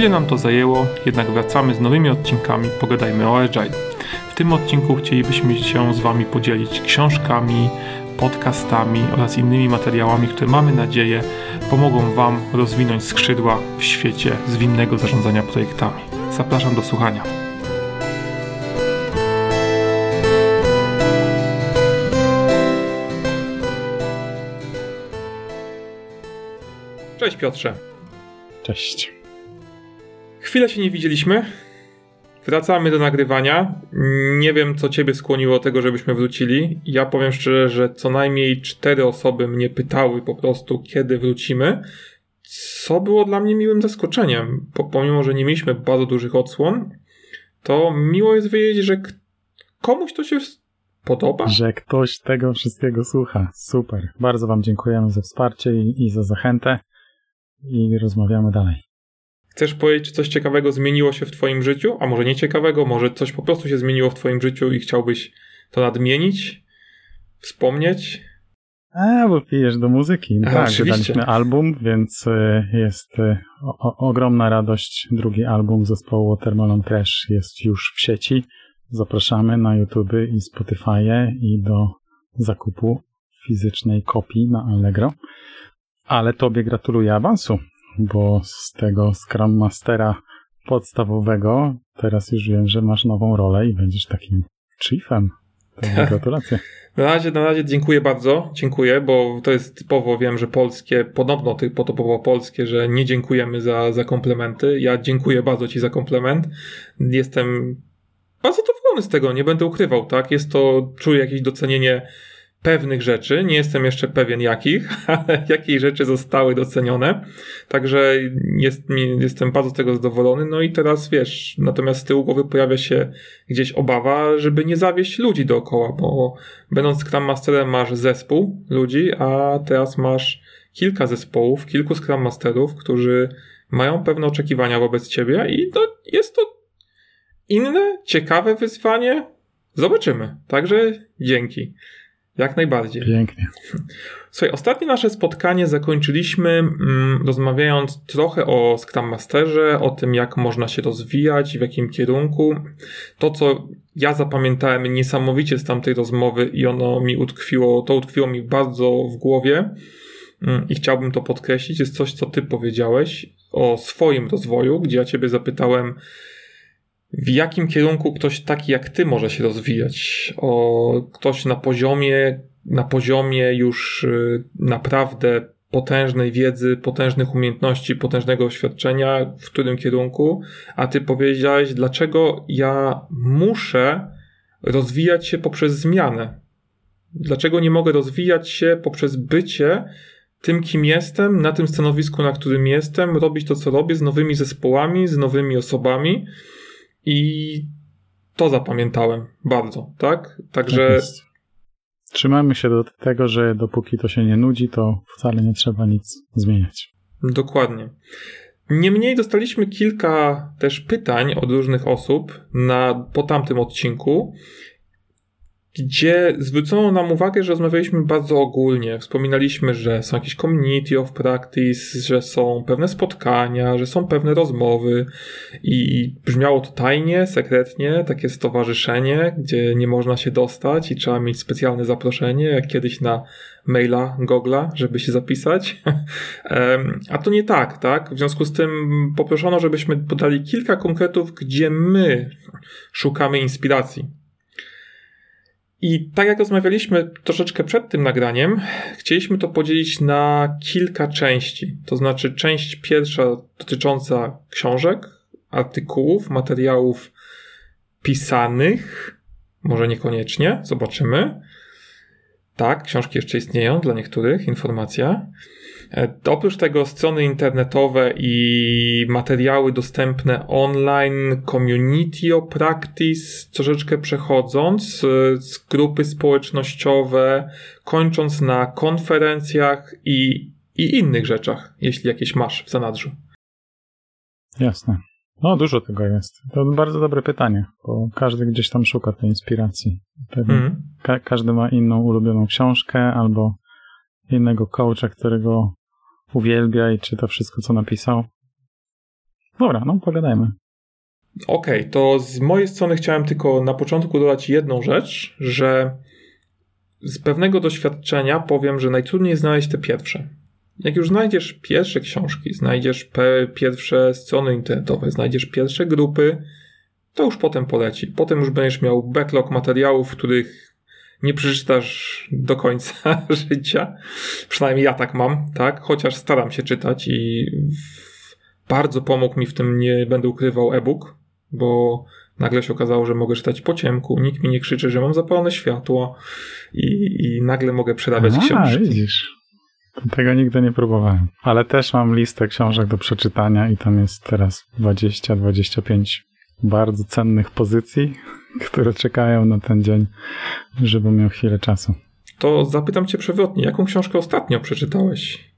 Chwilę nam to zajęło, jednak wracamy z nowymi odcinkami Pogadajmy o Agile. W tym odcinku chcielibyśmy się z Wami podzielić książkami, podcastami oraz innymi materiałami, które mamy nadzieję pomogą Wam rozwinąć skrzydła w świecie zwinnego zarządzania projektami. Zapraszam do słuchania. Cześć Piotrze. Cześć. Chwilę się nie widzieliśmy. Wracamy do nagrywania. Nie wiem, co ciebie skłoniło do tego, żebyśmy wrócili. Ja powiem szczerze, że co najmniej cztery osoby mnie pytały po prostu, kiedy wrócimy. Co było dla mnie miłym zaskoczeniem. Pomimo, że nie mieliśmy bardzo dużych odsłon, to miło jest wiedzieć, że komuś to się podoba. Że ktoś tego wszystkiego słucha. Super. Bardzo Wam dziękujemy za wsparcie i, i za zachętę. I rozmawiamy dalej. Chcesz powiedzieć, czy coś ciekawego zmieniło się w Twoim życiu? A może nie ciekawego, może coś po prostu się zmieniło w Twoim życiu i chciałbyś to nadmienić? Wspomnieć? A, bo pijesz do muzyki. A, tak, oczywiście. wydaliśmy album, więc e, jest e, o, ogromna radość. Drugi album zespołu Watermelon Crash jest już w sieci. Zapraszamy na YouTube i Spotify i do zakupu fizycznej kopii na Allegro. Ale Tobie gratuluję awansu bo z tego Scrum Mastera podstawowego teraz już wiem, że masz nową rolę i będziesz takim chiefem. Gratulacje. Na razie, na razie dziękuję bardzo, dziękuję, bo to jest typowo, wiem, że polskie, podobno typowo polskie, że nie dziękujemy za, za komplementy. Ja dziękuję bardzo Ci za komplement. Jestem bardzo zadowolony z tego, nie będę ukrywał, tak? Jest to, czuję jakieś docenienie pewnych rzeczy, nie jestem jeszcze pewien jakich, ale jakie rzeczy zostały docenione. Także jest, jestem bardzo z tego zadowolony. No i teraz wiesz, natomiast z tyłu głowy pojawia się gdzieś obawa, żeby nie zawieść ludzi dookoła, bo będąc Scrum Masterem masz zespół ludzi, a teraz masz kilka zespołów, kilku Scrum Masterów, którzy mają pewne oczekiwania wobec ciebie i to jest to inne, ciekawe wyzwanie. Zobaczymy. Także dzięki. Jak najbardziej. Pięknie. Słuchaj, ostatnie nasze spotkanie zakończyliśmy mm, rozmawiając trochę o Scrum Masterze, o tym, jak można się rozwijać, w jakim kierunku. To, co ja zapamiętałem niesamowicie z tamtej rozmowy i ono mi utkwiło, to utkwiło mi bardzo w głowie mm, i chciałbym to podkreślić, jest coś, co ty powiedziałeś o swoim rozwoju, gdzie ja ciebie zapytałem, w jakim kierunku ktoś taki jak ty może się rozwijać. O, ktoś na poziomie, na poziomie już y, naprawdę potężnej wiedzy, potężnych umiejętności, potężnego doświadczenia, w którym kierunku, a ty powiedziałeś, dlaczego ja muszę rozwijać się poprzez zmianę. Dlaczego nie mogę rozwijać się poprzez bycie tym, kim jestem, na tym stanowisku, na którym jestem, robić to, co robię z nowymi zespołami, z nowymi osobami. I to zapamiętałem bardzo, tak? Także. Tak Trzymamy się do tego, że dopóki to się nie nudzi, to wcale nie trzeba nic zmieniać. Dokładnie. Niemniej dostaliśmy kilka też pytań od różnych osób na, po tamtym odcinku gdzie zwrócono nam uwagę, że rozmawialiśmy bardzo ogólnie. Wspominaliśmy, że są jakieś community of practice, że są pewne spotkania, że są pewne rozmowy i brzmiało to tajnie, sekretnie, takie stowarzyszenie, gdzie nie można się dostać i trzeba mieć specjalne zaproszenie, jak kiedyś na maila Google'a, żeby się zapisać. A to nie tak, tak? W związku z tym poproszono, żebyśmy podali kilka konkretów, gdzie my szukamy inspiracji i tak jak rozmawialiśmy troszeczkę przed tym nagraniem, chcieliśmy to podzielić na kilka części. To znaczy, część pierwsza dotycząca książek, artykułów, materiałów pisanych, może niekoniecznie, zobaczymy. Tak, książki jeszcze istnieją dla niektórych, informacja. E, oprócz tego strony internetowe i materiały dostępne online, community o practice, troszeczkę przechodząc, e, z grupy społecznościowe, kończąc na konferencjach i, i innych rzeczach, jeśli jakieś masz w zanadrzu. Jasne. No, dużo tego jest. To bardzo dobre pytanie, bo każdy gdzieś tam szuka tej inspiracji. Mm. Ka każdy ma inną ulubioną książkę albo innego coacha, którego uwielbia i czyta wszystko, co napisał. Dobra, no pogadajmy. Okej, okay, to z mojej strony chciałem tylko na początku dodać jedną rzecz, że z pewnego doświadczenia powiem, że najtrudniej znaleźć te pierwsze. Jak już znajdziesz pierwsze książki, znajdziesz pierwsze strony internetowe, znajdziesz pierwsze grupy, to już potem poleci. Potem już będziesz miał backlog materiałów, których nie przeczytasz do końca życia. Przynajmniej ja tak mam, tak? Chociaż staram się czytać i bardzo pomógł mi w tym, nie będę ukrywał e-book, bo nagle się okazało, że mogę czytać po ciemku, nikt mi nie krzyczy, że mam zapalone światło i, i nagle mogę przerabiać A, książki. widzisz. Tego nigdy nie próbowałem. Ale też mam listę książek do przeczytania i tam jest teraz 20-25 bardzo cennych pozycji, które czekają na ten dzień, żebym miał chwilę czasu. To zapytam cię przewrotnie, jaką książkę ostatnio przeczytałeś?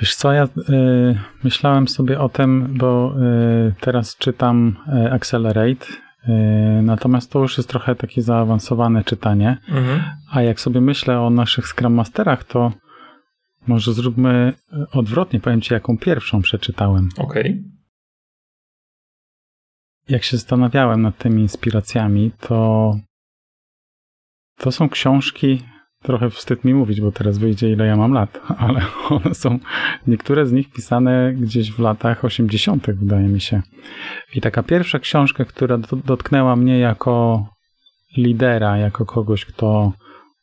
Wiesz co, ja y, myślałem sobie o tym, bo y, teraz czytam y, Accelerate, y, natomiast to już jest trochę takie zaawansowane czytanie, mhm. a jak sobie myślę o naszych Scrum Masterach, to może zróbmy y, odwrotnie, powiem ci, jaką pierwszą przeczytałem. Okej. Okay jak się zastanawiałem nad tymi inspiracjami, to to są książki, trochę wstyd mi mówić, bo teraz wyjdzie ile ja mam lat, ale one są, niektóre z nich pisane gdzieś w latach 80., wydaje mi się. I taka pierwsza książka, która dotknęła mnie jako lidera, jako kogoś, kto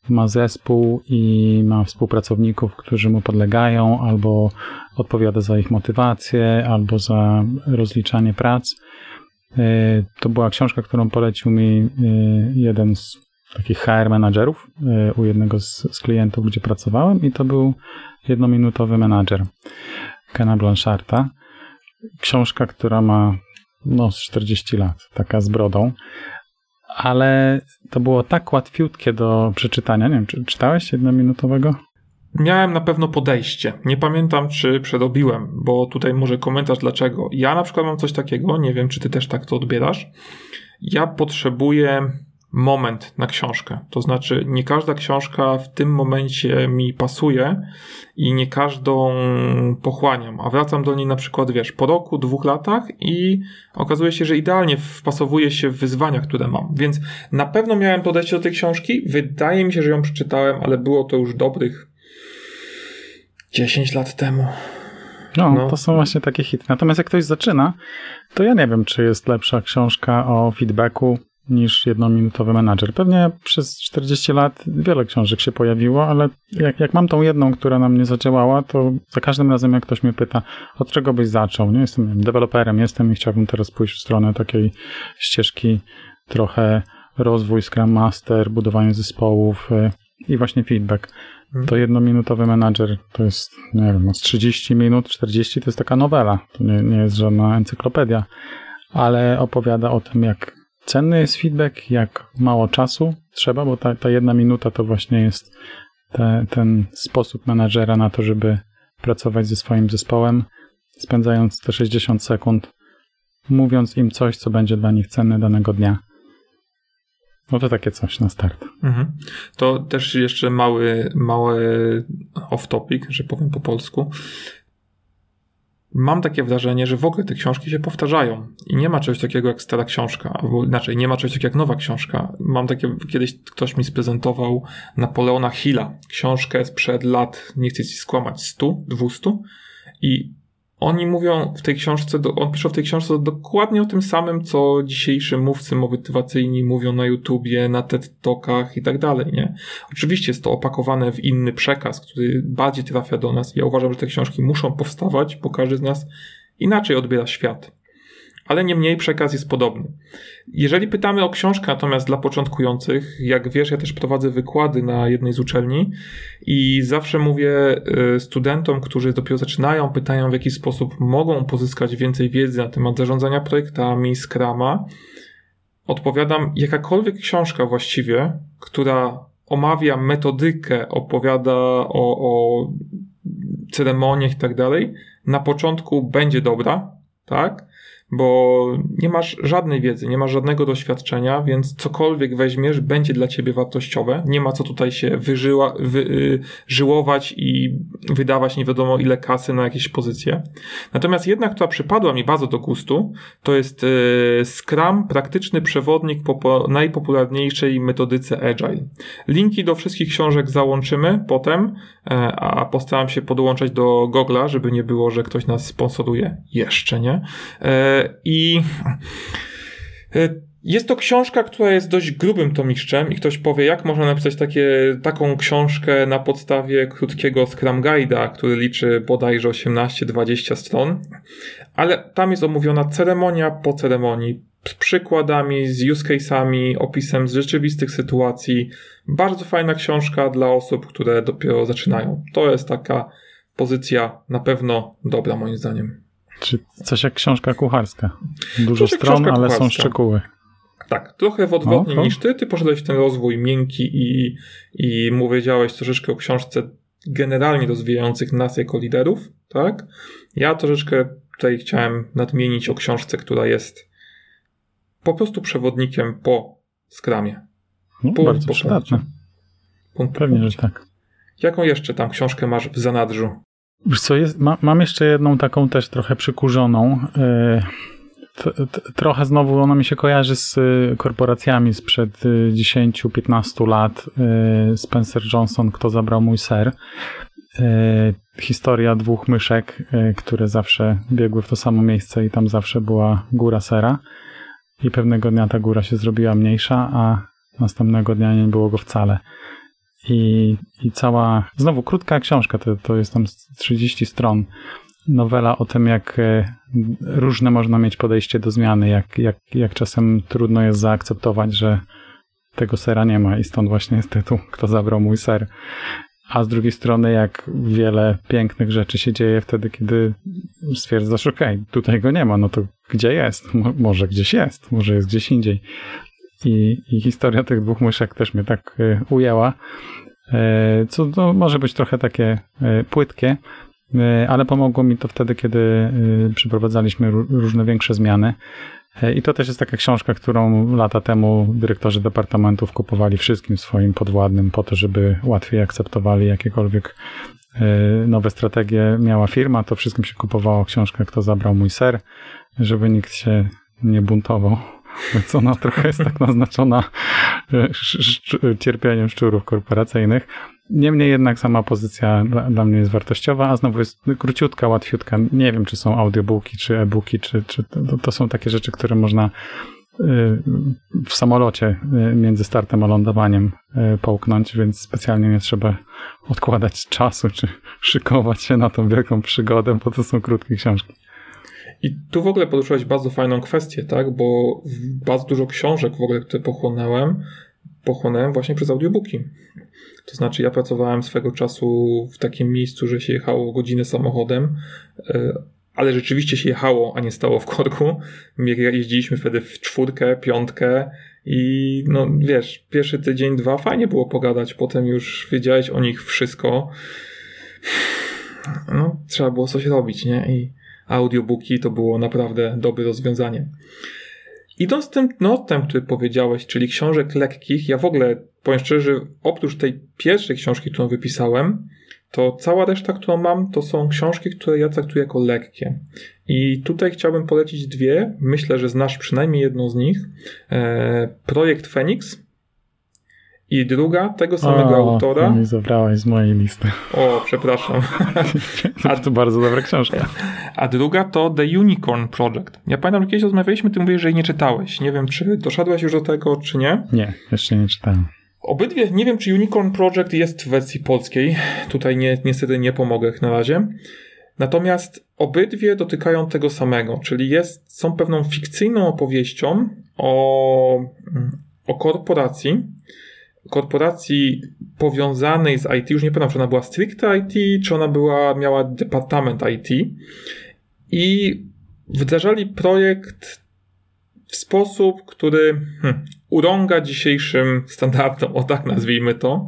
ma zespół i ma współpracowników, którzy mu podlegają, albo odpowiada za ich motywację, albo za rozliczanie prac to była książka, którą polecił mi e, jeden z takich HR menadżerów e, u jednego z, z klientów, gdzie pracowałem i to był jednominutowy menadżer Kena Blancharta. Książka, która ma no 40 lat, taka z brodą, ale to było tak łatwiutkie do przeczytania. Nie wiem, czy czytałeś jednominutowego? Miałem na pewno podejście. Nie pamiętam, czy przedobiłem, bo tutaj może komentarz dlaczego. Ja na przykład mam coś takiego, nie wiem, czy ty też tak to odbierasz. Ja potrzebuję moment na książkę. To znaczy, nie każda książka w tym momencie mi pasuje i nie każdą pochłaniam, a wracam do niej na przykład, wiesz, po roku, dwóch latach i okazuje się, że idealnie wpasowuje się w wyzwania, które mam. Więc na pewno miałem podejście do tej książki. Wydaje mi się, że ją przeczytałem, ale było to już dobrych 10 lat temu. No, no, to są właśnie takie hity. Natomiast jak ktoś zaczyna, to ja nie wiem, czy jest lepsza książka o feedbacku niż jednominutowy menadżer. Pewnie przez 40 lat wiele książek się pojawiło, ale jak, jak, mam tą jedną, która na mnie zadziałała, to za każdym razem jak ktoś mnie pyta, od czego byś zaczął? Nie jestem wiem, deweloperem, jestem i chciałbym teraz pójść w stronę takiej ścieżki trochę rozwój Scrum Master, budowanie zespołów y, i właśnie feedback. Mhm. To jednominutowy menadżer to jest, nie wiem, no z 30 minut, 40 to jest taka nowela. To nie, nie jest żadna encyklopedia, ale opowiada o tym, jak cenny jest feedback, jak mało czasu trzeba, bo ta, ta jedna minuta to właśnie jest te, ten sposób menadżera na to, żeby pracować ze swoim zespołem, spędzając te 60 sekund, mówiąc im coś, co będzie dla nich cenne danego dnia. No to takie coś na start. Mhm. To też jeszcze mały, mały off-topic, że powiem po polsku. Mam takie wrażenie, że w ogóle te książki się powtarzają i nie ma czegoś takiego jak stara książka, albo inaczej, nie ma czegoś takiego jak nowa książka. Mam takie, kiedyś ktoś mi sprezentował Napoleona Hilla, książkę sprzed lat, nie chcę ci skłamać, 100, 200 i oni mówią w tej książce, on pisze w tej książce dokładnie o tym samym, co dzisiejsi mówcy motywacyjni mówią na YouTubie, na TED Talkach i tak dalej, nie? Oczywiście jest to opakowane w inny przekaz, który bardziej trafia do nas. Ja uważam, że te książki muszą powstawać, bo każdy z nas inaczej odbiera świat ale niemniej przekaz jest podobny. Jeżeli pytamy o książkę natomiast dla początkujących, jak wiesz, ja też prowadzę wykłady na jednej z uczelni i zawsze mówię y, studentom, którzy dopiero zaczynają, pytają w jaki sposób mogą pozyskać więcej wiedzy na temat zarządzania projektami, Scrama. Odpowiadam, jakakolwiek książka właściwie, która omawia metodykę, opowiada o, o ceremoniach i tak dalej, na początku będzie dobra, tak? Bo nie masz żadnej wiedzy, nie masz żadnego doświadczenia, więc cokolwiek weźmiesz, będzie dla ciebie wartościowe. Nie ma co tutaj się wyżyła, wy, y, żyłować i wydawać nie wiadomo ile kasy na jakieś pozycje. Natomiast jedna, która przypadła mi bardzo do gustu, to jest y, Scrum, praktyczny przewodnik po, po najpopularniejszej metodyce Agile. Linki do wszystkich książek załączymy potem, e, a postaram się podłączać do Google'a, żeby nie było, że ktoś nas sponsoruje. Jeszcze nie. E, I e, jest to książka, która jest dość grubym tomiszczem i ktoś powie, jak można napisać takie, taką książkę na podstawie krótkiego Scrum Guide'a, który liczy bodajże 18-20 stron, ale tam jest omówiona ceremonia po ceremonii, z przykładami, z use case'ami, opisem z rzeczywistych sytuacji. Bardzo fajna książka dla osób, które dopiero zaczynają. To jest taka pozycja na pewno dobra moim zdaniem. Czy coś jak książka kucharska. Dużo stron, ale kucharska. są szczegóły. Tak, trochę w odwrotnie no, niż ty. Ty poszedłeś w ten rozwój miękki i, i mu wiedziałeś troszeczkę o książce generalnie rozwijających nas jako liderów, tak? Ja troszeczkę tutaj chciałem nadmienić o książce, która jest po prostu przewodnikiem po skramie. No, punkt bardzo przydatne. Punkt Pewnie, że tak. Jaką jeszcze tam książkę masz w zanadrzu? Co, jest, ma, mam jeszcze jedną taką też trochę przykurzoną. Yy, trochę znowu ona mi się kojarzy z y, korporacjami sprzed 10-15 y, lat. Spencer Johnson, Kto zabrał mój ser. Historia dwóch myszek, które zawsze biegły w to samo miejsce i tam zawsze była góra sera. I pewnego dnia ta góra się zrobiła mniejsza, a następnego dnia nie było go wcale. I, i cała, znowu krótka książka, to, to jest tam 30 stron. Nowela o tym, jak e, różne można mieć podejście do zmiany, jak, jak, jak czasem trudno jest zaakceptować, że tego sera nie ma i stąd właśnie jest tytuł Kto zabrał mój ser. A z drugiej strony, jak wiele pięknych rzeczy się dzieje wtedy, kiedy stwierdzasz, ok, tutaj go nie ma, no to gdzie jest? Mo może gdzieś jest, może jest gdzieś indziej. I, I, historia tych dwóch myszek też mnie tak y, ujęła, y, co to może być trochę takie y, płytkie, ale pomogło mi to wtedy, kiedy przeprowadzaliśmy różne większe zmiany. I to też jest taka książka, którą lata temu dyrektorzy departamentów kupowali wszystkim swoim podwładnym po to, żeby łatwiej akceptowali jakiekolwiek nowe strategie miała firma. To wszystkim się kupowało książkę Kto zabrał mój ser, żeby nikt się nie buntował więc ona trochę jest tak naznaczona cierpieniem szczurów korporacyjnych. Niemniej jednak sama pozycja dla, dla, mnie jest wartościowa, a znowu jest króciutka, łatwiutka. Nie wiem, czy są audiobooki, czy e-booki, czy, czy to, to są takie rzeczy, które można e, w samolocie e, między startem a lądowaniem połknąć, więc specjalnie nie trzeba odkładać czasu, czy szykować się na tą wielką przygodę, bo to są krótkie książki. I tu w ogóle poruszyłeś bardzo fajną kwestię, tak? Bo bardzo dużo książek w ogóle, które pochłonąłem, pochłonąłem właśnie przez audiobooki. To znaczy, ja pracowałem swego czasu w takim miejscu, że się jechało godzinę samochodem, e, ale rzeczywiście się jechało, a nie stało w korku. Jeździliśmy wtedy w czwórkę, piątkę i no wiesz, pierwszy tydzień, dwa fajnie było pogadać, potem już wiedziałeś o nich wszystko. No, trzeba było coś robić, nie? I audiobooki to było naprawdę dobre rozwiązanie. Idąc tym notem, który powiedziałeś, czyli książek lekkich, ja w ogóle, powiem szczerze, oprócz tej pierwszej książki, którą wypisałem, to cała reszta, którą mam, to są książki, które ja traktuję jako lekkie. I tutaj chciałbym polecić dwie. Myślę, że znasz przynajmniej jedną z nich. E, projekt Phoenix i druga tego samego o, autora. Nie zabrałeś z mojej listy. O, przepraszam. A, to bardzo dobra książka. A druga to The Unicorn Project. Ja pamiętam, że kiedyś rozmawialiśmy, ty mówisz, że jej nie czytałeś. Nie wiem, czy doszedłeś już do tego, czy nie. Nie, jeszcze nie czytałem. Obydwie, nie wiem, czy Unicorn Project jest w wersji polskiej. Tutaj nie, niestety nie pomogę na razie. Natomiast obydwie dotykają tego samego, czyli jest, są pewną fikcyjną opowieścią o, o korporacji, korporacji powiązanej z IT, już nie pamiętam, czy ona była stricte IT, czy ona była, miała departament IT i wdrażali projekt w sposób, który hmm, urąga dzisiejszym standardom, o tak nazwijmy to.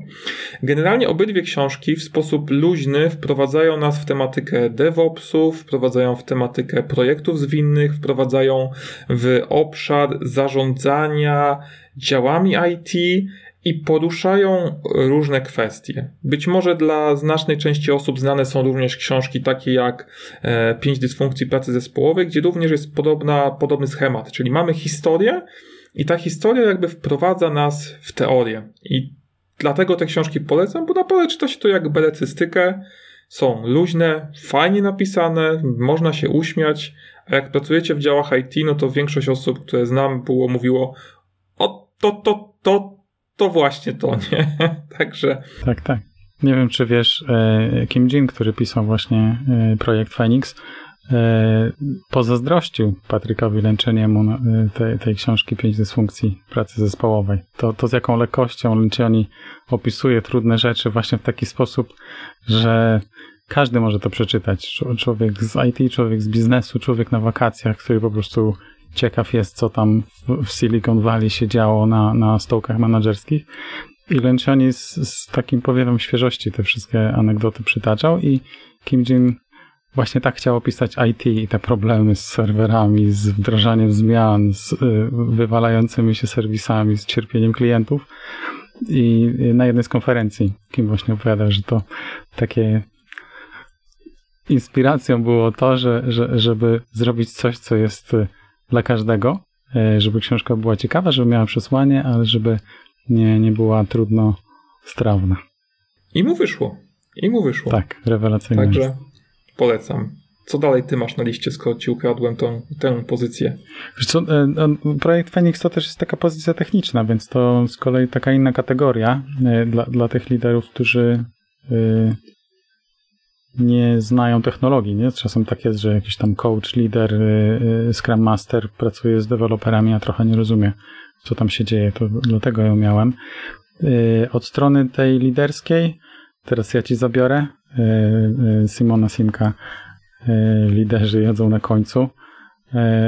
Generalnie obydwie książki w sposób luźny wprowadzają nas w tematykę DevOpsów, wprowadzają w tematykę projektów zwinnych, wprowadzają w obszar zarządzania działami IT i poruszają różne kwestie. Być może dla znacznej części osób znane są również książki takie jak e, Pięć dysfunkcji pracy zespołowej, gdzie również jest podobna, podobny schemat, czyli mamy historię, i ta historia jakby wprowadza nas w teorię. I dlatego te książki polecam, bo naprawdę czyta się to jak belecystykę. Są luźne, fajnie napisane, można się uśmiać, a jak pracujecie w działach IT, no to większość osób, które znam, było mówiło o to, to, to, to właśnie to, nie? Także... Tak, tak. Nie wiem, czy wiesz, e, Kim Jin, który pisał właśnie e, projekt Phoenix, E, pozazdrościł Patrykowi Lęczeniemu tej, tej książki Pięć dysfunkcji pracy zespołowej. To, to z jaką lekkością Lęczeni opisuje trudne rzeczy właśnie w taki sposób, że każdy może to przeczytać. Człowiek z IT, człowiek z biznesu, człowiek na wakacjach, który po prostu ciekaw jest, co tam w Silicon Valley się działo na, na stołkach menedżerskich. I Lęczeni z, z takim powiewem świeżości te wszystkie anegdoty przytaczał i Kim Jin właśnie tak chciał opisać IT i te problemy z serwerami, z wdrażaniem zmian, z y, wywalającymi się serwisami, z cierpieniem klientów. I na jednej z konferencji Kim właśnie opowiada, że to takie inspiracją było to, że, że, żeby zrobić coś, co jest y, dla każdego, y, żeby książka była ciekawa, żeby miała przesłanie, ale żeby nie, nie była trudno strawna. I mu wyszło. I mu wyszło. Tak, rewelacyjnie. Także Polecam. Co dalej ty masz na liście, skoro ci ukradłem tą, tę pozycję? Co, e, no, projekt Phoenix to też jest taka pozycja techniczna, więc to z kolei taka inna kategoria e, dla, dla tych liderów, którzy e, nie znają technologii. Nie? Czasem tak jest, że jakiś tam coach, lider, Scrum Master pracuje z deweloperami, a trochę nie rozumie, co tam się dzieje. To dlatego ją miałem. Od strony tej liderskiej, teraz ja ci zabiorę, Simona Simka liderzy jedzą na końcu.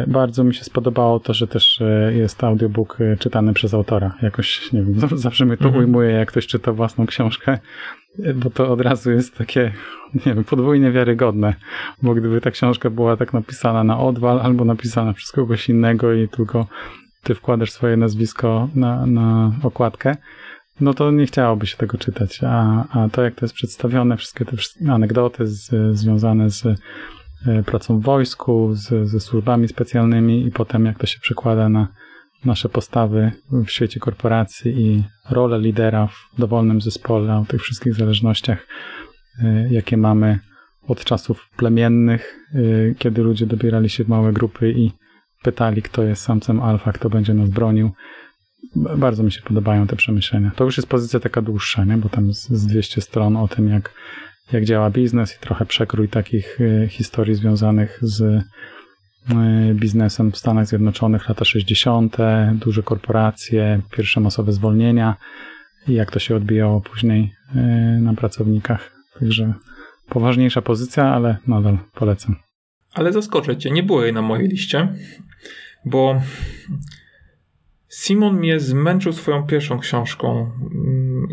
Bardzo mi się spodobało to, że też jest audiobook czytany przez autora. Jakoś, nie wiem, zawsze mnie to mhm. ujmuje, jak ktoś czyta własną książkę, bo to od razu jest takie, nie wiem, podwójnie wiarygodne. Bo gdyby ta książka była tak napisana na odwal, albo napisana przez kogoś innego i tylko ty wkładasz swoje nazwisko na, na okładkę, no to nie chciałoby się tego czytać. A, a to, jak to jest przedstawione, wszystkie te anegdoty z, związane z e, pracą w wojsku, z, ze służbami specjalnymi i potem jak to się przekłada na nasze postawy w świecie korporacji i rolę lidera w dowolnym zespole, o tych wszystkich zależnościach, e, jakie mamy od czasów plemiennych, e, kiedy ludzie dobierali się w małe grupy i pytali, kto jest samcem alfa, kto będzie nas bronił, bardzo mi się podobają te przemyślenia. To już jest pozycja taka dłuższa, nie? bo tam z, z 200 stron o tym, jak, jak działa biznes i trochę przekrój takich y, historii związanych z y, biznesem w Stanach Zjednoczonych, lata 60., duże korporacje, pierwsze masowe zwolnienia i jak to się odbijało później y, na pracownikach. Także poważniejsza pozycja, ale nadal polecam. Ale zaskoczę cię, nie było jej na mojej liście, bo Simon mnie zmęczył swoją pierwszą książką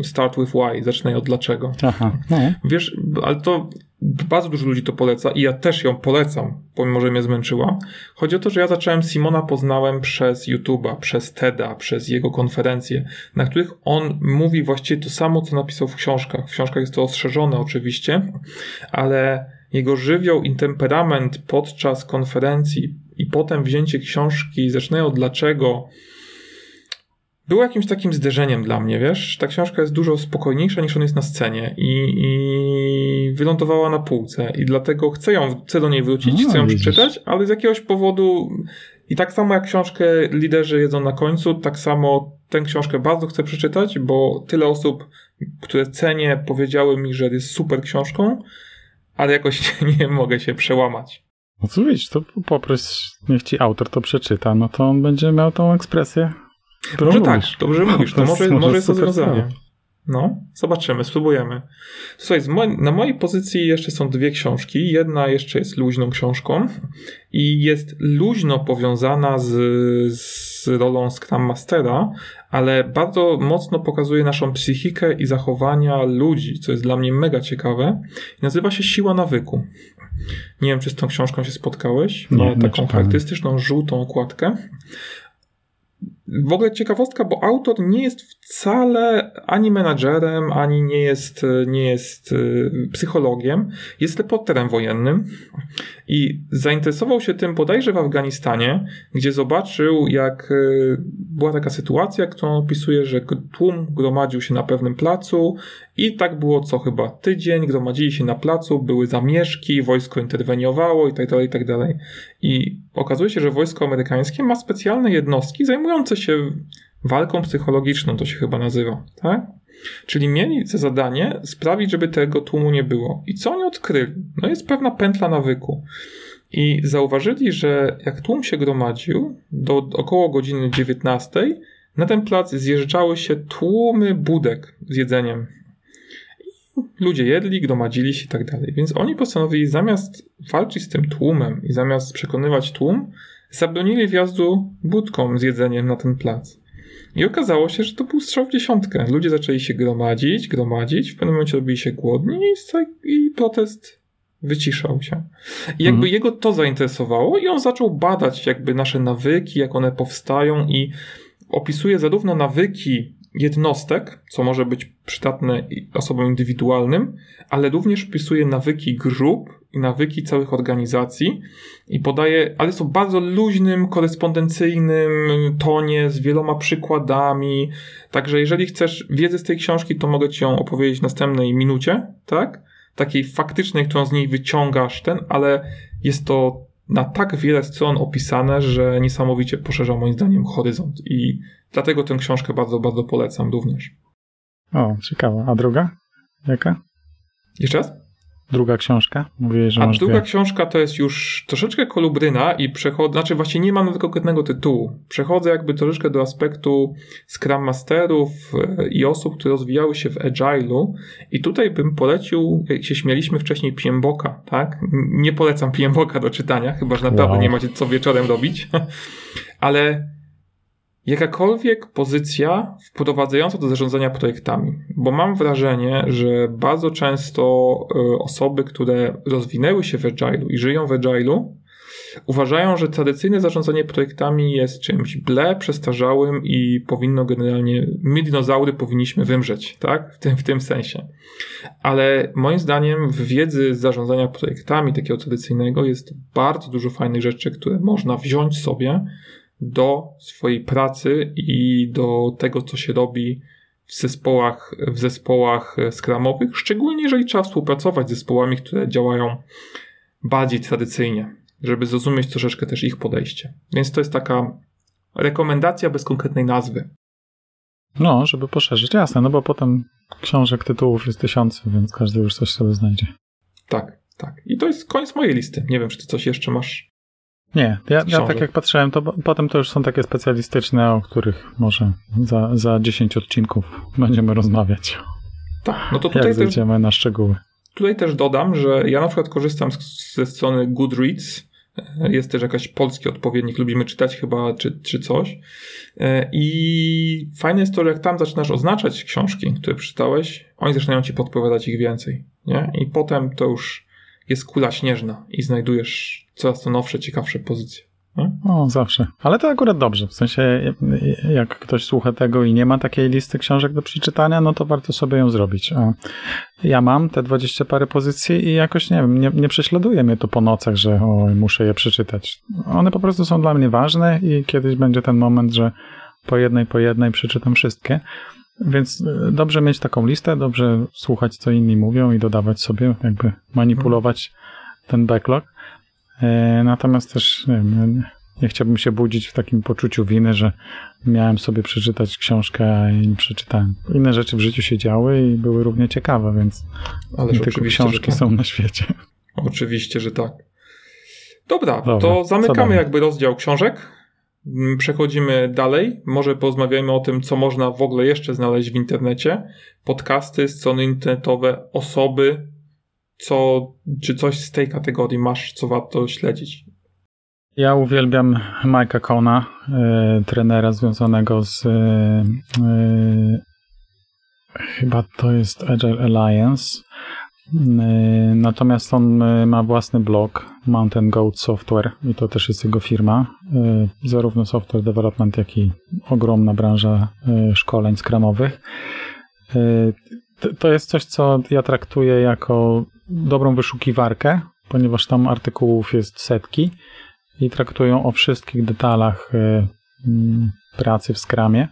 Start with Why, zacznę od dlaczego. Aha, no. Wiesz, ale to bardzo dużo ludzi to poleca i ja też ją polecam, pomimo, że mnie zmęczyła. Chodzi o to, że ja zacząłem Simona poznałem przez YouTube'a, przez TEDa, przez jego konferencje, na których on mówi właściwie to samo, co napisał w książkach. W książkach jest to ostrzeżone oczywiście, ale jego żywioł i temperament podczas konferencji i potem wzięcie książki, zaczynają od dlaczego, było jakimś takim zderzeniem dla mnie, wiesz? Ta książka jest dużo spokojniejsza niż on jest na scenie i, i wylądowała na półce i dlatego chcę ją, chcę do niej wrócić, no, chcę ją widzisz. przeczytać, ale z jakiegoś powodu i tak samo jak książkę Liderzy jedzą na końcu, tak samo tę książkę bardzo chcę przeczytać, bo tyle osób, które cenię, powiedziały mi, że jest super książką, ale jakoś nie, nie mogę się przełamać. No co widzisz, to poproś, niech ci autor to przeczyta, no to on będzie miał tą ekspresję Dobrze tak, dobrze mówisz, to, może, może jest rozwiązanie. No, zobaczymy, spróbujemy. Słuchaj, na mojej pozycji jeszcze są dwie książki. Jedna jeszcze jest luźną książką i jest luźno powiązana z, z z rolą Scrum Mastera, ale bardzo mocno pokazuje naszą psychikę i zachowania ludzi, co jest dla mnie mega ciekawe. Nazywa się Siła Nawyku. Nie wiem, czy z tą książką się spotkałeś. Ma taką charakterystyczną żółtą okładkę w ogóle ciekawostka, bo autor nie jest wcale ani menadżerem, ani nie jest, nie jest y, psychologiem. Jest reporterem wojennym i zainteresował się tym bodajże w Afganistanie, gdzie zobaczył, jak y, była taka sytuacja, którą opisuje, że tłum gromadził się na pewnym placu i tak było co chyba tydzień, gromadzili się na placu, były zamieszki, wojsko interweniowało i tak dalej, i tak. I okazuje się, że wojsko amerykańskie ma specjalne jednostki zajmujące się walką psychologiczną, to się chyba nazywa, tak? Czyli mieli za zadanie sprawić, żeby tego tłumu nie było. I co oni odkryli? No jest pewna pętla nawyku. I zauważyli, że jak tłum się gromadził do około godziny 19, na ten plac zjeżdżały się tłumy budek z jedzeniem. I ludzie jedli, gromadzili się i tak dalej. Więc oni postanowili zamiast walczyć z tym tłumem i zamiast przekonywać tłum, zabronili wjazdu budkom z jedzeniem na ten plac. I okazało się, że to był strzał w dziesiątkę. Ludzie zaczęli się gromadzić, gromadzić, w pewnym momencie robili się głodni i, protest wyciszał się. I jakby mhm. jego to zainteresowało i on zaczął badać jakby nasze nawyki, jak one powstają i opisuje zarówno nawyki jednostek, co może być przydatne osobom indywidualnym, ale również opisuje nawyki grup i nawyki całych organizacji i podaje, ale są bardzo luźnym, korespondencyjnym tonie, z wieloma przykładami. Także jeżeli chcesz wiedzy z tej książki, to mogę ci ją opowiedzieć w następnej minucie, tak? Takiej faktycznej, którą z niej wyciągasz ten, ale jest to na tak wiele stron opisane, że niesamowicie poszerza moim zdaniem horyzont i dlatego tę książkę bardzo, bardzo polecam również. O, ciekawa. A druga? Jaka? Jeszcze raz? Druga książka? Mówię, że A druga dwie. książka to jest już troszeczkę kolubryna i przechodzę, znaczy właśnie nie mam nawet konkretnego tytułu. Przechodzę jakby troszeczkę do aspektu Scrum Masterów e, i osób, które rozwijały się w Agile'u i tutaj bym polecił, jak się śmieliśmy wcześniej, Piemboka, tak? Nie polecam Piemboka do czytania, chyba że naprawdę wow. nie macie co wieczorem robić, ale jakakolwiek pozycja wprowadzająca do zarządzania projektami, bo mam wrażenie, że bardzo często e, osoby, które rozwinęły się w Agile'u i żyją w Agile'u, uważają, że tradycyjne zarządzanie projektami jest czymś ble, przestarzałym i powinno generalnie, my dinozaury powinniśmy wymrzeć, tak? W tym, w tym sensie. Ale moim zdaniem w wiedzy zarządzania projektami takiego tradycyjnego jest bardzo dużo fajnych rzeczy, które można wziąć sobie do swojej pracy i do tego, co się robi w zespołach, w zespołach skramowych, szczególnie jeżeli trzeba współpracować z zespołami, które działają bardziej tradycyjnie, żeby zrozumieć troszeczkę też ich podejście. Więc to jest taka rekomendacja bez konkretnej nazwy. No, żeby poszerzyć, jasne, no bo potem książek, tytułów jest tysiące, więc każdy już coś sobie znajdzie. Tak, tak. I to jest koniec mojej listy. Nie wiem, czy ty coś jeszcze masz nie, ja, ja tak jak patrzyłem, to potem to już są takie specjalistyczne, o których może za, za 10 odcinków będziemy rozmawiać. Tak, no to tutaj jak też, na szczegóły. Tutaj też dodam, że ja na przykład korzystam z, ze strony Goodreads. Jest też jakaś polski odpowiednik, lubimy czytać chyba, czy, czy coś. I fajne jest to, że jak tam zaczynasz oznaczać książki, które przeczytałeś, oni zaczynają ci podpowiadać ich więcej. Nie? I potem to już jest kula śnieżna i znajdujesz coraz to nowsze, ciekawsze pozycje. Nie? O, zawsze. Ale to akurat dobrze. W sensie, jak ktoś słucha tego i nie ma takiej listy książek do przeczytania, no to warto sobie ją zrobić. Ja mam te dwadzieścia parę pozycji i jakoś, nie wiem, nie, nie prześladuje mnie to po nocach, że oj, muszę je przeczytać. One po prostu są dla mnie ważne i kiedyś będzie ten moment, że po jednej, po jednej przeczytam wszystkie. Więc e, dobrze mieć taką listę, dobrze słuchać, co inni mówią i dodawać sobie, jakby manipulować ten backlog. E, natomiast też nie, wiem, nie chciałbym się budzić w takim poczuciu winy, że miałem sobie przeczytać książkę, jej nie przeczytałem. Inne rzeczy w życiu się działy i były równie ciekawe, więc Ale nie tylko książki tak. są na świecie. Oczywiście, że tak. Dobra, Dobra to zamykamy jakby rozdział książek. Mm, przechodzimy dalej. Może porozmawiajmy o tym, co można w ogóle jeszcze znaleźć w internecie. Podcasty, strony internetowe, osoby, co, czy coś z tej kategorii masz, co warto śledzić? Ja uwielbiam Mike'a Kona, y, trenera związanego z y, chyba to jest Agile Alliance. Natomiast on ma własny blog Mountain Goat Software i to też jest jego firma. Zarówno software development, jak i ogromna branża szkoleń skramowych. To jest coś, co ja traktuję jako dobrą wyszukiwarkę, ponieważ tam artykułów jest setki i traktują o wszystkich detalach pracy w Scrumie.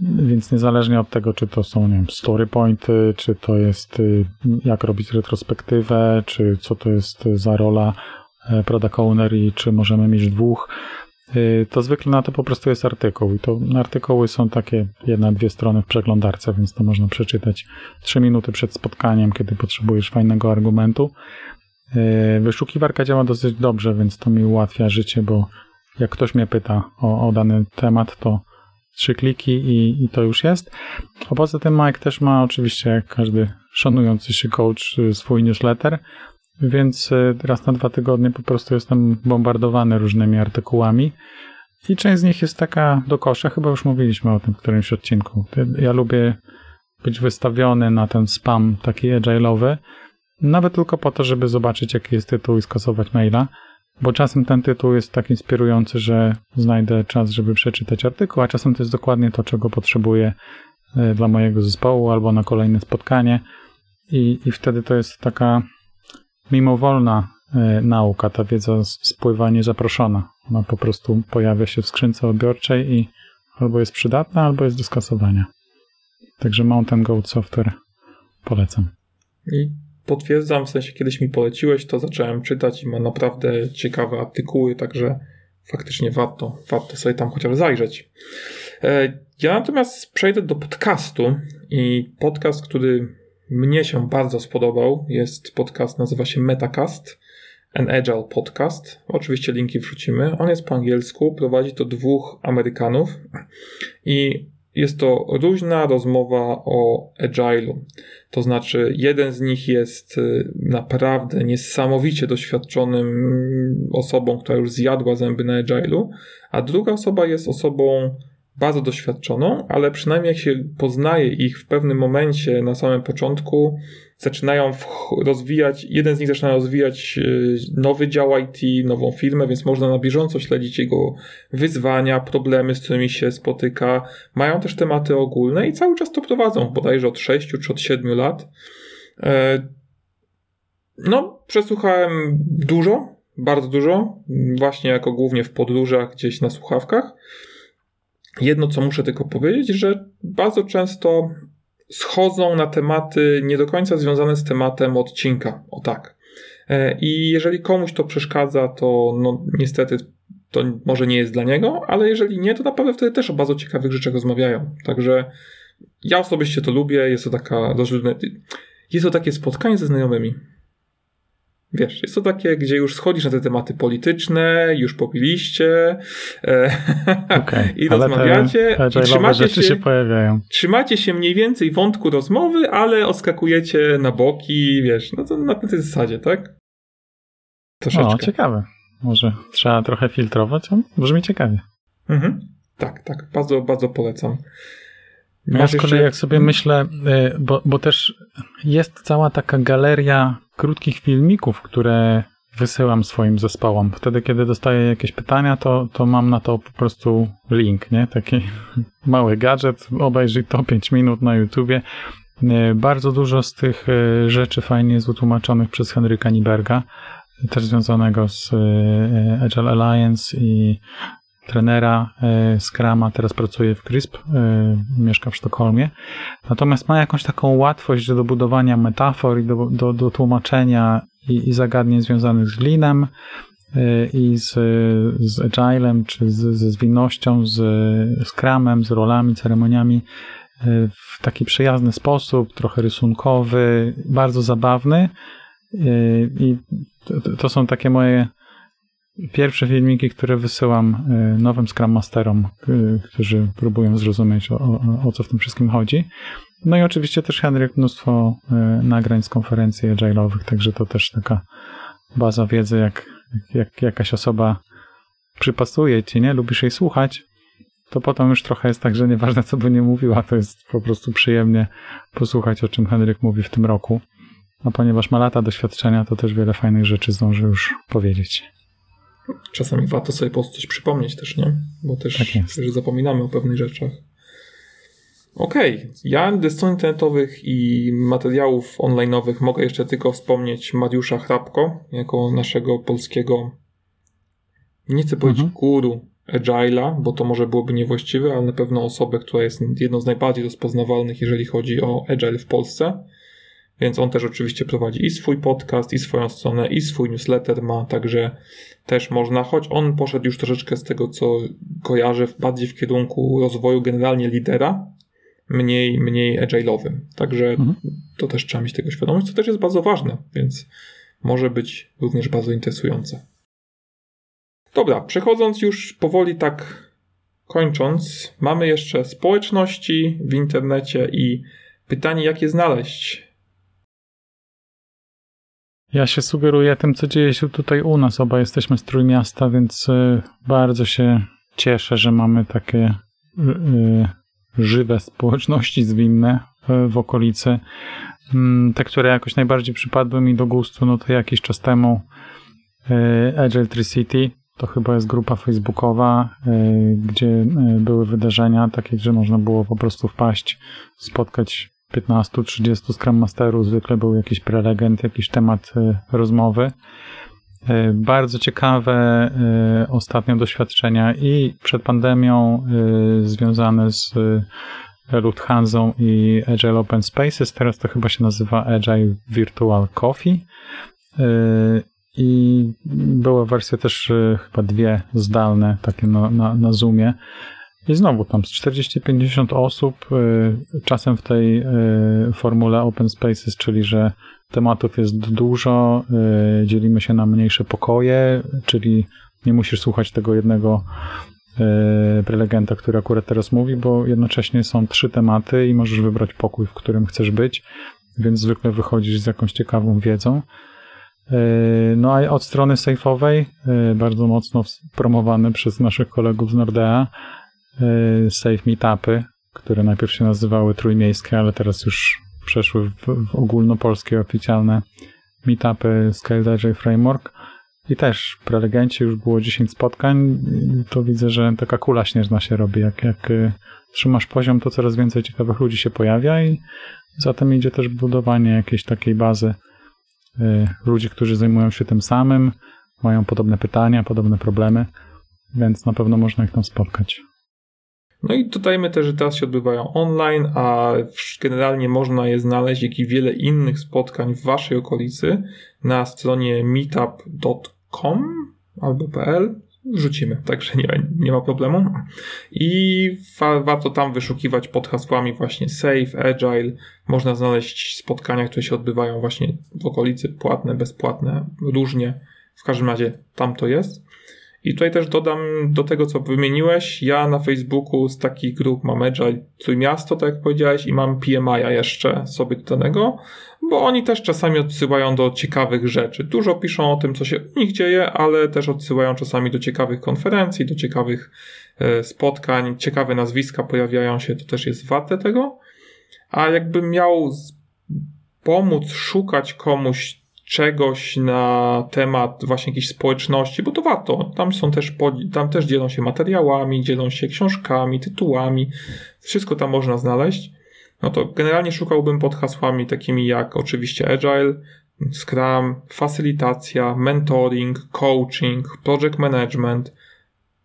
Więc niezależnie od tego, czy to są nie wiem, story pointy, czy to jest y, jak robić retrospektywę, czy co to jest za rola e, product owner i czy możemy mieć dwóch, y, to zwykle na to po prostu jest artykuł. I to artykuły są takie jedna, dwie strony w przeglądarce, więc to można przeczytać trzy minuty przed spotkaniem, kiedy potrzebujesz fajnego argumentu. E, wyszukiwarka działa dosyć dobrze, więc to mi ułatwia życie, bo jak ktoś mnie pyta o, o dany temat, to trzy kliki i, i, to już jest. A poza tym Mike też ma oczywiście, jak każdy szanujący się coach, swój newsletter, więc e, raz na dwa tygodnie po prostu jestem bombardowany różnymi artykułami. I część z nich jest taka do kosza, chyba już mówiliśmy o tym w którymś odcinku. Ja lubię być wystawiony na ten spam taki agile'owy, nawet tylko po to, żeby zobaczyć, jaki jest tytuł i skasować maila, bo czasem ten tytuł jest tak inspirujący, że znajdę czas, żeby przeczytać artykuł, a czasem to jest dokładnie to, czego potrzebuję e, dla mojego zespołu albo na kolejne spotkanie. I, i wtedy to jest taka mimowolna e, nauka, ta wiedza spływa niezaproszona. Ona po prostu pojawia się w skrzynce odbiorczej i albo jest przydatna, albo jest do skasowania. Także Mountain Goat Software polecam. I potwierdzam, w sensie kiedyś mi poleciłeś, to zacząłem czytać i ma naprawdę ciekawe artykuły, także faktycznie warto, warto sobie tam chociaż zajrzeć. E, ja natomiast przejdę do podcastu i podcast, który mnie się bardzo spodobał, jest podcast, nazywa się Metacast, an Agile Podcast. Oczywiście linki wrzucimy. On jest po angielsku, prowadzi to dwóch Amerykanów i jest to luźna rozmowa o agile'u. To znaczy, jeden z nich jest y, naprawdę niesamowicie doświadczonym osobą, która już zjadła zęby na agile'u, a druga osoba jest osobą bardzo doświadczoną, ale przynajmniej jak się poznaje ich w pewnym momencie na samym początku, zaczynają rozwijać, jeden z nich zaczyna rozwijać y, nowy dział IT, nową firmę, więc można na bieżąco śledzić jego wyzwania, problemy, z którymi się spotyka. Mają też tematy ogólne i cały czas to prowadzą, bodajże od 6 czy od 7 lat. E, no, przesłuchałem dużo, bardzo dużo, właśnie jako głównie w podróżach, gdzieś na słuchawkach. Jedno, co muszę tylko powiedzieć, że bardzo często schodzą na tematy nie do końca związane z tematem odcinka. O tak. E, I jeżeli komuś to przeszkadza, to no, niestety to może nie jest dla niego, ale jeżeli nie, to naprawdę wtedy też o bardzo ciekawych rzeczach rozmawiają. Także ja osobiście to lubię, jest to taka jest to takie spotkanie ze znajomymi. Wiesz, jest to takie, gdzie już schodzisz na te tematy polityczne, już popiliście e, okay, i rozmawiacie te, i trzymacie się, się pojawiają. trzymacie się mniej więcej wątku rozmowy, ale oskakujecie na boki, wiesz, no to na tej zasadzie, tak? Troszeczkę. O, ciekawe. Może trzeba trochę filtrować, a brzmi ciekawie. Mhm. Tak, tak, bardzo, bardzo polecam. Ja z kolei jak sobie myślę, y, bo, bo też jest cała taka galeria krótkich filmików, które wysyłam swoim zespołom. Wtedy, kiedy dostaję jakieś pytania, to, to mam na to po prostu link, nie? Taki mały gadżet, obejrzyj to 5 minut na YouTubie. Y, bardzo dużo z tych y, rzeczy fajnie jest wytłumaczonych przez Henryka Niberga, też związanego z Agile Alliance i trenera e, Scrama, teraz pracuje w CRISP, e, mieszka w Sztokholmie. Natomiast ma jakąś taką łatwość do budowania metafor i do, do, do tłumaczenia i, i zagadnień związanych z Leanem e, i z, z Agilem, czy z, ze zwinnością, z Scrumem, z rolami, ceremoniami w taki przyjazny sposób, trochę rysunkowy, bardzo zabawny. I to, to są takie moje pierwsze filmiki, które wysyłam y, nowym Scrum Masterom, y, którzy próbują zrozumieć o, o, o, co w tym wszystkim chodzi. No i oczywiście też Henryk mnóstwo y, nagrań z konferencji agile'owych, także to też taka baza wiedzy, jak, jak jakaś osoba przypasuje ci, nie? Lubisz jej słuchać, to potem już trochę jest tak, że nieważne co by nie mówiła, to jest po prostu przyjemnie posłuchać o czym Henryk mówi w tym roku. A ponieważ ma lata doświadczenia, to też wiele fajnych rzeczy zdąży już powiedzieć. Czasami warto sobie po prostu coś przypomnieć też, nie? Bo też, tak zapominamy o pewnych rzeczach. Okej, okay. ja ze stron internetowych i materiałów online'owych mogę jeszcze tylko wspomnieć Mariusza Hrabko, jako naszego polskiego, nie chcę powiedzieć mhm. guru Agile'a, bo to może byłoby niewłaściwe, ale na pewno osobę, która jest jedną z najbardziej rozpoznawalnych, jeżeli chodzi o Agile w Polsce. Więc on też oczywiście prowadzi i swój podcast, i swoją stronę, i swój newsletter ma, także też można, choć on poszedł już troszeczkę z tego, co kojarzę, bardziej w kierunku rozwoju generalnie lidera, mniej, mniej agile'owym. Także mhm. to też trzeba mieć tego świadomość, co też jest bardzo ważne, więc może być również bardzo interesujące. Dobra, przechodząc już powoli tak kończąc, mamy jeszcze społeczności w internecie i pytanie, jak je znaleźć. Ja się sugeruję tym, co dzieje się tutaj u nas. Oba jesteśmy z Trójmiasta, więc y, bardzo się cieszę, że mamy takie y, y, żywe społeczności zwinne w okolicy. Mm, te, które jakoś najbardziej przypadły mi do gustu, no to jakiś czas temu Agile 3 City, to chyba jest grupa facebookowa, gdzie były wydarzenia takie, że można było po prostu wpaść, spotkać 15-30 Scrum Masterów, zwykle był jakiś prelegent, jakiś temat rozmowy. E, bardzo ciekawe e, ostatnio doświadczenia i przed pandemią e, związane z Lufthansa i Agile Open Spaces. Teraz to chyba się nazywa Agile Virtual Coffee. I była wersja też chyba dwie zdalne, takie na, na, na Zoomie. I znowu tam 40-50 osób, czasem w tej formule Open Spaces, czyli że tematów jest dużo, y, dzielimy się na mniejsze pokoje, czyli nie musisz słuchać tego jednego y, prelegenta, który akurat teraz mówi, bo jednocześnie są trzy tematy i możesz wybrać pokój, w którym chcesz być, więc zwykle wychodzisz z jakąś ciekawą wiedzą. Y, no a od strony safe'owej, bardzo mocno promowane przez naszych kolegów z Nordea, safe meetupy, które najpierw się nazywały trójmiejskie, ale teraz już przeszły w, w ogólnopolskie oficjalne meetupy Agile Framework. I też prelegenci już było 10 spotkań, to widzę, że taka kula śnieżna się robi. Jak, jak y, trzymasz poziom, to coraz więcej ciekawych ludzi się pojawia i zatem idzie też budowanie jakiejś takiej bazy y, ludzi, którzy zajmują się tym samym, mają podobne pytania, podobne problemy, więc na pewno można ich tam spotkać. No i dodajmy też, że teraz się odbywają online, a generalnie można je znaleźć, jak i wiele innych spotkań w waszej okolicy na stronie meetup.com albo .pl. Wrzucimy, także nie, nie ma problemu. I wa warto tam wyszukiwać pod hasłami właśnie Safe, Agile. Można znaleźć spotkania, które się odbywają właśnie w okolicy, płatne, bezpłatne, różnie. W każdym razie tam to jest. I tutaj też dodam do tego, co wymieniłeś. Ja na Facebooku z takich grup mam Agile Trójmiasto, tak jak powiedziałeś, i mam PMI jeszcze sobie do tego, bo oni też czasami odsyłają do ciekawych rzeczy. Dużo piszą o tym, co się u nich dzieje, ale też odsyłają czasami do ciekawych konferencji, do ciekawych e, spotkań, ciekawe nazwiska pojawiają się, to też jest warte tego. A jakbym miał pomóc szukać komuś czegoś na temat właśnie jakiejś społeczności, bo to warto. Tam są też, tam też dzielą się materiałami, dzielą się książkami, tytułami. Wszystko tam można znaleźć. No to generalnie szukałbym pod hasłami takimi jak oczywiście Agile, Scrum, facylitacja, mentoring, coaching, project management.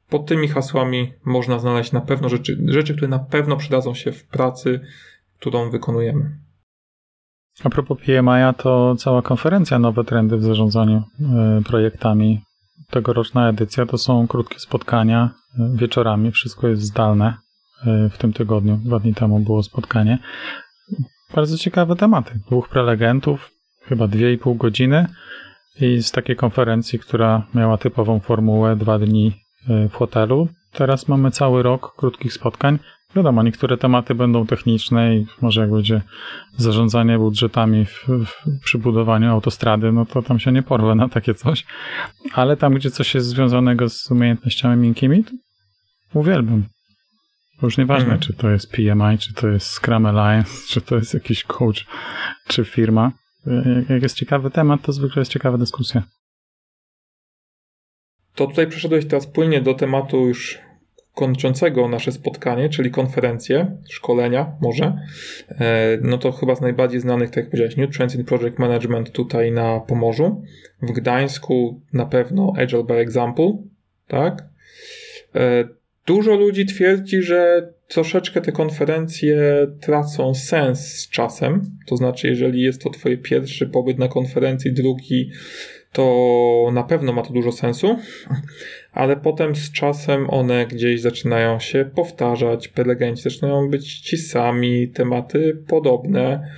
Pod tymi hasłami można znaleźć na pewno rzeczy, rzeczy, które na pewno przydadzą się w pracy, którą wykonujemy. A propos PMI, to cała konferencja Nowe Trendy w zarządzaniu e, projektami. Tegoroczna edycja to są krótkie spotkania e, wieczorami, wszystko jest zdalne. E, w tym tygodniu, dwa dni temu było spotkanie. Bardzo ciekawe tematy. Dwóch prelegentów, chyba dwie i pół godziny i z takiej konferencji, która miała typową formułę dwa dni w hotelu. Teraz mamy cały rok krótkich spotkań Wiadomo, niektóre tematy będą techniczne i może jak będzie zarządzanie budżetami w, w, przy budowaniu autostrady, no to tam się nie porwę na takie coś. Ale tam, gdzie coś jest związanego z umiejętnościami miękkimi, to uwielbiam. Już nieważne, mhm. czy to jest PMI, czy to jest Scrum Alliance, czy to jest jakiś coach, czy firma. Jak jest ciekawy temat, to zwykle jest ciekawa dyskusja. To tutaj przeszedłeś teraz płynnie do tematu już kończącego nasze spotkanie, czyli konferencje, szkolenia może, e, no to chyba z najbardziej znanych, tak jak powiedziałeś, New Trends in Project Management tutaj na Pomorzu. W Gdańsku na pewno Agile by Example, tak? E, dużo ludzi twierdzi, że troszeczkę te konferencje tracą sens z czasem. To znaczy, jeżeli jest to Twoje pierwszy pobyt na konferencji, drugi, to na pewno ma to dużo sensu, ale potem z czasem one gdzieś zaczynają się powtarzać, prelegenci zaczynają być ci sami, tematy podobne.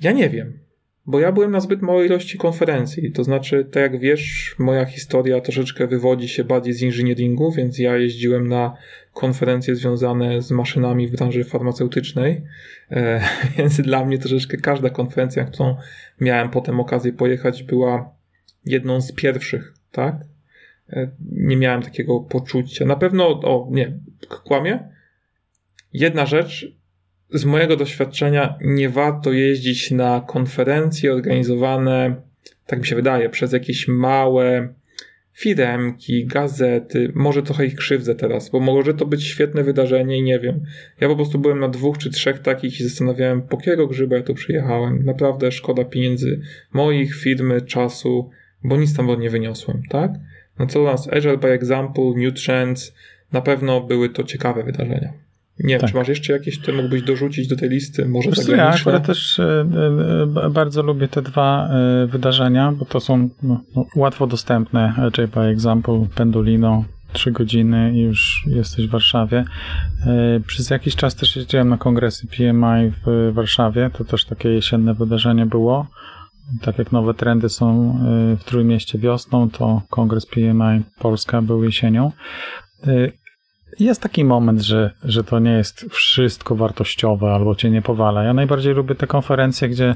Ja nie wiem, bo ja byłem na zbyt małej ilości konferencji. To znaczy, tak jak wiesz, moja historia troszeczkę wywodzi się bardziej z inżynieringu, więc ja jeździłem na konferencje związane z maszynami w branży farmaceutycznej, e, więc dla mnie troszeczkę każda konferencja, którą miałem potem okazję pojechać, była jedną z pierwszych, tak? E, nie miałem takiego poczucia. Na pewno, o nie, kłamie. Jedna rzecz, z mojego doświadczenia nie warto jeździć na konferencje organizowane, tak mi się wydaje, przez jakieś małe firemki, gazety, może trochę ich krzywdzę teraz, bo może to być świetne wydarzenie i nie wiem. Ja po prostu byłem na dwóch czy trzech takich i zastanawiałem, po jakiego grzyba ja tu przyjechałem. Naprawdę szkoda pieniędzy moich, firmy, czasu, bo nic tam nie wyniosłem, tak? No co nas, Agile by Example, New Trends, na pewno były to ciekawe wydarzenia. Nie tak. czy masz jeszcze jakieś, które mógłbyś dorzucić do tej listy? Może Wiesz Ja akurat też e, e, bardzo lubię te dwa e, wydarzenia, bo to są no, no, łatwo dostępne. Agile by Example, Pendolino, trzy godziny i już jesteś w Warszawie. Przez jakiś czas też jeździłem na kongresy PMI w Warszawie. To też takie jesienne wydarzenie było. Tak jak nowe trendy są w Trójmieście wiosną, to kongres PMI Polska był jesienią. Jest taki moment, że, że to nie jest wszystko wartościowe albo cię nie powala. Ja najbardziej lubię te konferencje, gdzie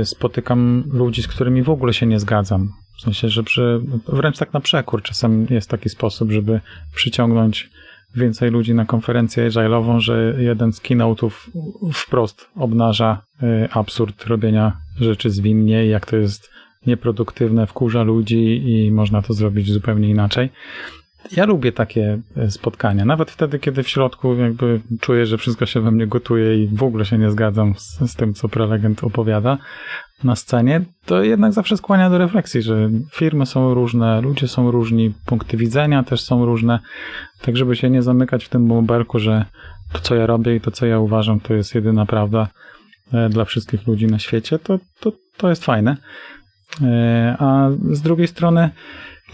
y, spotykam ludzi, z którymi w ogóle się nie zgadzam. W sensie, że przy, wręcz tak na przekór czasem jest taki sposób, żeby przyciągnąć więcej ludzi na konferencję agile'ową, że jeden z keynote'ów wprost obnaża y, absurd robienia rzeczy zwinnie i jak to jest nieproduktywne, wkurza ludzi i można to zrobić zupełnie inaczej. Ja lubię takie e, spotkania, nawet wtedy, kiedy w środku jakby czuję, że wszystko się we mnie gotuje i w ogóle się nie zgadzam z, z tym, co prelegent opowiada na scenie, to jednak zawsze skłania do refleksji, że firmy są różne, ludzie są różni, punkty widzenia też są różne, tak żeby się nie zamykać w tym bąbelku, że to, co ja robię i to, co ja uważam, to jest jedyna prawda e, dla wszystkich ludzi na świecie, to, to, to jest fajne. E, a z drugiej strony,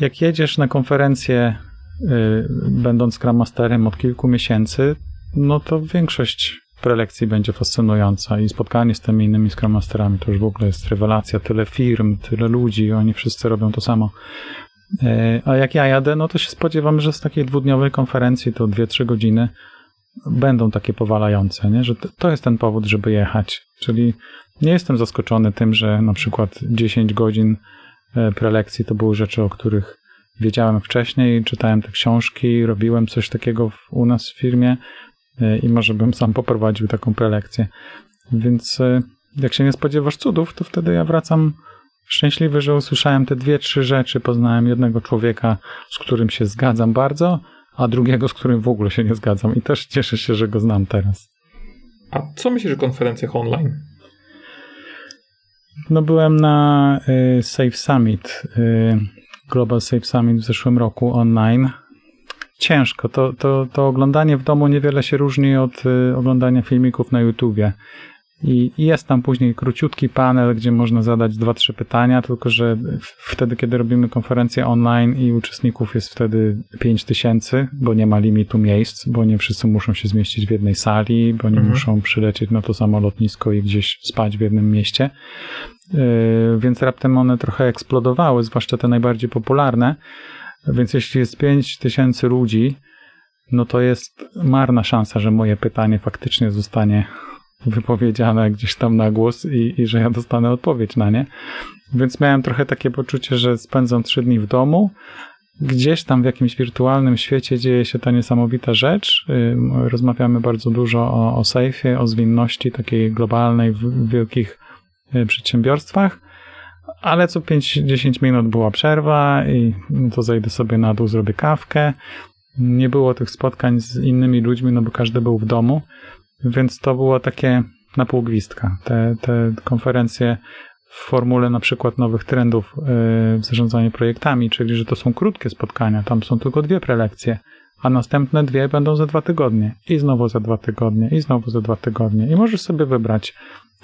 jak jedziesz na konferencję Y, będąc Scrum Masterem od kilku miesięcy, no to większość prelekcji będzie fascynująca i spotkanie z tymi innymi Scrum Masterami to już w ogóle jest rewelacja. Tyle firm, tyle ludzi, oni wszyscy robią to samo. Y, a jak ja jadę, no to się spodziewam, że z takiej dwudniowej konferencji to 2-3 godziny będą takie powalające, nie? że to jest ten powód, żeby jechać. Czyli nie jestem zaskoczony tym, że na przykład 10 godzin y, prelekcji to były rzeczy, o których wiedziałem wcześniej, czytałem te książki, robiłem coś takiego u nas w firmie e, i może bym sam poprowadził taką prelekcję. Więc e, jak się nie spodziewasz cudów, to wtedy ja wracam szczęśliwy, że usłyszałem te dwie, trzy rzeczy. Poznałem jednego człowieka, z którym się zgadzam bardzo, a drugiego, z którym w ogóle się nie zgadzam i też cieszę się, że go znam teraz. A co myślisz o konferencjach online? No byłem na y, Safe Summit Global Safe Summit w zeszłym roku online. Ciężko. To, to, to oglądanie w domu niewiele się różni od y, oglądania filmików na YouTubie. I jest tam później króciutki panel, gdzie można zadać dwa, trzy pytania, tylko że wtedy, kiedy robimy konferencję online i uczestników jest wtedy 5 tysięcy, bo nie ma limitu miejsc, bo nie wszyscy muszą się zmieścić w jednej sali, bo nie mhm. muszą przylecieć na to samo lotnisko i gdzieś spać w jednym mieście. Yy, więc raptem one trochę eksplodowały, zwłaszcza te najbardziej popularne. Więc jeśli jest 5 tysięcy ludzi, no to jest marna szansa, że moje pytanie faktycznie zostanie wypowiedziane gdzieś tam na głos i, i że ja dostanę odpowiedź na nie. Więc miałem trochę takie poczucie, że spędzam trzy dni w domu. Gdzieś tam w jakimś wirtualnym świecie dzieje się ta niesamowita rzecz. Rozmawiamy bardzo dużo o, o sejfie, o zwinności takiej globalnej w wielkich y, przedsiębiorstwach, ale co 5-10 minut była przerwa i to zejdę sobie na dół, zrobię kawkę. Nie było tych spotkań z innymi ludźmi, no bo każdy był w domu, więc to było takie na pół gwizdka. Te, te konferencje w formule na przykład nowych trendów yy, w zarządzaniu projektami, czyli że to są krótkie spotkania, tam są tylko dwie prelekcje, a następne dwie będą za dwa tygodnie i znowu za dwa tygodnie i znowu za dwa tygodnie i możesz sobie wybrać.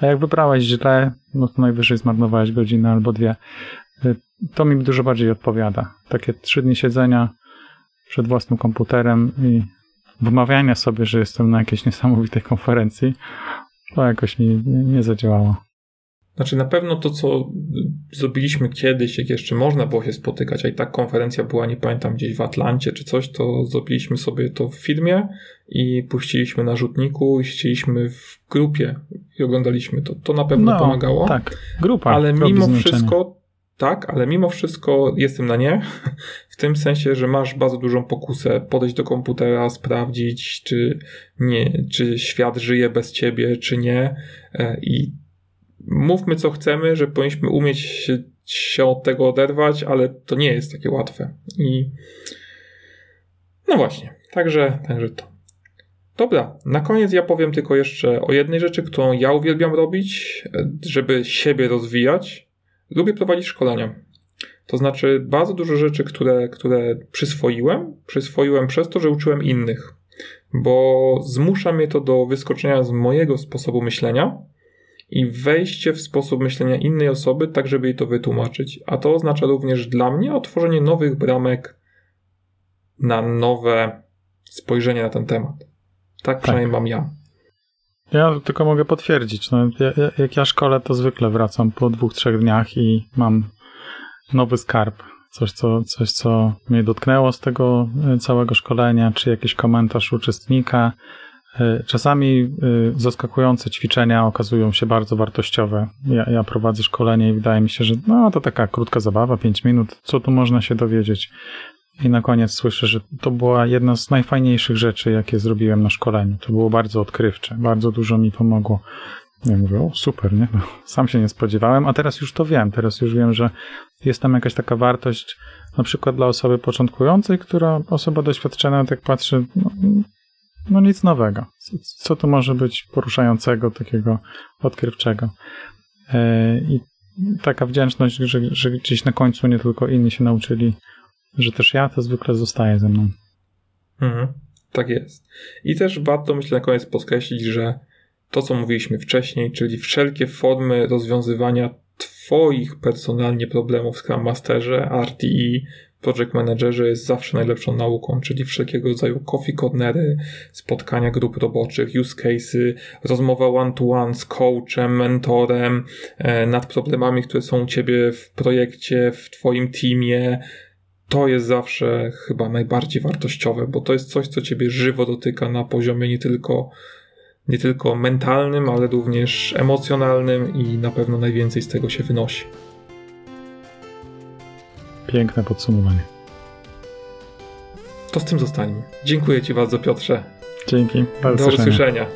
A jak wybrałeś źle, no to najwyżej zmarnowałeś godzinę albo dwie. Yy, to mi dużo bardziej odpowiada. Takie trzy dni siedzenia przed własnym komputerem i wmawiania sobie, że jestem na jakiejś niesamowitej konferencji, to jakoś mi nie zadziałało. Znaczy na pewno to, co zrobiliśmy kiedyś, jak jeszcze można było się spotykać, a i tak konferencja była, nie pamiętam, gdzieś w Atlancie czy coś, to zrobiliśmy sobie to w firmie i puściliśmy na rzutniku i siedzieliśmy w grupie i oglądaliśmy to. To na pewno no, pomagało. Tak, grupa. Ale mimo wszystko, tak, ale mimo wszystko jestem na nie. W tym sensie, że masz bardzo dużą pokusę podejść do komputera, sprawdzić, czy, nie, czy świat żyje bez ciebie, czy nie. E, I mówmy co chcemy, że powinniśmy umieć się, się od tego oderwać, ale to nie jest takie łatwe. I no właśnie, także, także to. Dobra, na koniec ja powiem tylko jeszcze o jednej rzeczy, którą ja uwielbiam robić, żeby siebie rozwijać. Lubię prowadzić szkolenia. To znaczy, bardzo dużo rzeczy, które, które przyswoiłem, przyswoiłem przez to, że uczyłem innych, bo zmusza mnie to do wyskoczenia z mojego sposobu myślenia i wejście w sposób myślenia innej osoby, tak żeby jej to wytłumaczyć. A to oznacza również dla mnie otworzenie nowych bramek na nowe spojrzenie na ten temat. Tak, tak. przynajmniej mam ja. Ja tylko mogę potwierdzić. No, jak ja szkole, to zwykle wracam po dwóch, trzech dniach i mam nowy skarb. Coś co, coś, co mnie dotknęło z tego e, całego szkolenia, czy jakiś komentarz uczestnika, E, czasami e, zaskakujące ćwiczenia okazują się bardzo wartościowe. Ja, ja, prowadzę szkolenie i wydaje mi się, że no to taka krótka zabawa, 5 minut, co tu można się dowiedzieć. I na koniec słyszę, że to była jedna z najfajniejszych rzeczy, jakie zrobiłem na szkoleniu. To było bardzo odkrywcze, bardzo dużo mi pomogło. Ja mówię, o super, nie? No, sam się nie spodziewałem, a teraz już to wiem. Teraz już wiem, że jest tam jakaś taka wartość, na przykład dla osoby początkującej, która osoba doświadczona, tak patrzy, no, no nic nowego. Co to może być poruszającego, takiego odkrywczego? E, I taka wdzięczność, że, że gdzieś na końcu nie tylko inni się nauczyli, że też ja, to zwykle zostaje ze mną. Mhm, tak jest. I też warto myślę na koniec podkreślić, że to, co mówiliśmy wcześniej, czyli wszelkie formy rozwiązywania Twoich personalnie problemów w Scrum Masterze, RTE, project managerze jest zawsze najlepszą nauką, czyli wszelkiego rodzaju coffee cornery, spotkania grup roboczych, use cases, rozmowa one-to-one z coachem, mentorem e, nad problemami, które są u ciebie w projekcie, w twoim teamie. To jest zawsze chyba najbardziej wartościowe, bo to jest coś, co ciebie żywo dotyka na poziomie nie tylko nie tylko mentalnym, ale również emocjonalnym i na pewno najwięcej z tego się wynosi. Piękne podsumowanie. To z tym zostańmy. Dziękuję Ci bardzo, Piotrze. Dzięki. Do usłyszenia.